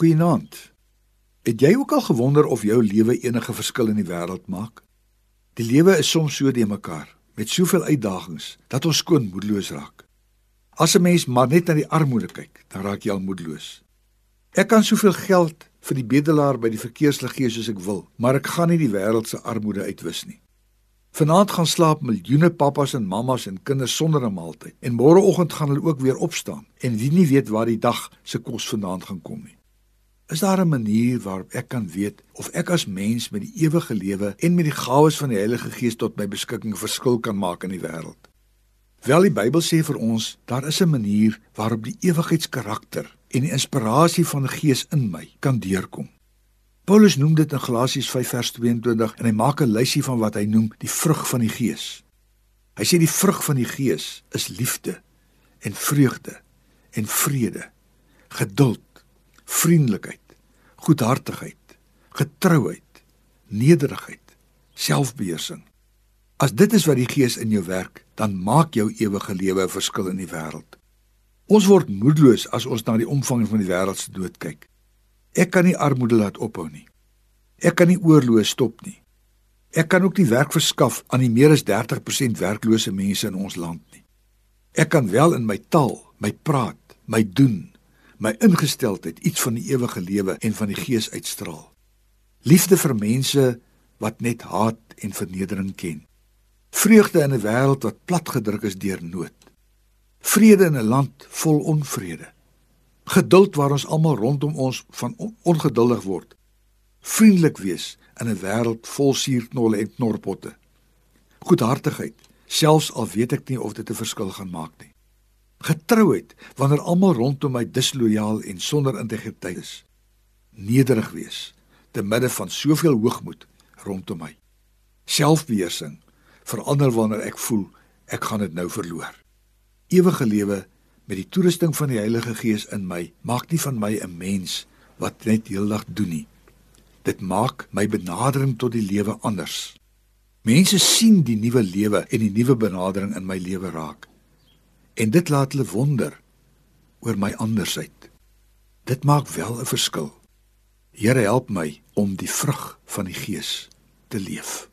Goeienaand. Het jy ook al gewonder of jou lewe enige verskil in die wêreld maak? Die lewe is soms so de mekaar met soveel uitdagings dat ons skoon moedeloos raak. As 'n mens maar net na die armoede kyk, dan raak jy al moedeloos. Ek kan soveel geld vir die bedelaar by die verkeerslig gee soos ek wil, maar ek gaan nie die wêreld se armoede uitwis nie. Vanaand gaan slaap miljoene pappas en mammas en kinders sonder 'n maaltyd. En môreoggend gaan hulle ook weer opstaan en wie nie weet waar die dag se kos vandaan gaan kom nie. Is daar 'n manier waarop ek kan weet of ek as mens met die ewige lewe en met die gawes van die Heilige Gees tot my beskikking verskil kan maak in die wêreld? Wel die Bybel sê vir ons, daar is 'n manier waarop die ewigheidskarakter en die inspirasie van die Gees in my kan deurkom. Paulus noem dit in Galasiërs 5 vers 22 en hy maak 'n lysie van wat hy noem die vrug van die Gees. Hy sê die vrug van die Gees is liefde en vreugde en vrede, geduld, vriendelikheid, goedhartigheid, getrouheid, nederigheid, selfbeheersing. As dit is wat die Gees in jou werk, dan maak jou ewige lewe 'n verskil in die wêreld. Ons word moedeloos as ons na die omvang van die wêreld se dood kyk. Ek kan nie armoede laat ophou nie. Ek kan nie oorlog stop nie. Ek kan ook nie werk verskaf aan die meer as 30% werklose mense in ons land nie. Ek kan wel in my taal, my praat, my doen, my ingesteldheid iets van die ewige lewe en van die gees uitstraal. Liefde vir mense wat net haat en vernedering ken. Vreugde in 'n wêreld wat platgedruk is deur nood. Vrede in 'n land vol onvrede geduld waar ons almal rondom ons van ongeduldig word. Vriendelik wees in 'n wêreld vol suurknolle en knorpotte. Goedhartigheid, selfs al weet ek nie of dit 'n verskil gaan maak nie. Getrouheid wanneer almal rondom my dislojaal en sonder integriteit is. Nederig wees te midde van soveel hoogmoed rondom my. Selfbeheersing verander wanneer ek voel ek gaan dit nou verloor. Ewige lewe met die toerusting van die Heilige Gees in my, maak nie van my 'n mens wat net heeldag doen nie. Dit maak my benadering tot die lewe anders. Mense sien die nuwe lewe en die nuwe benadering in my lewe raak. En dit laat hulle wonder oor my andersheid. Dit maak wel 'n verskil. Here help my om die vrug van die Gees te leef.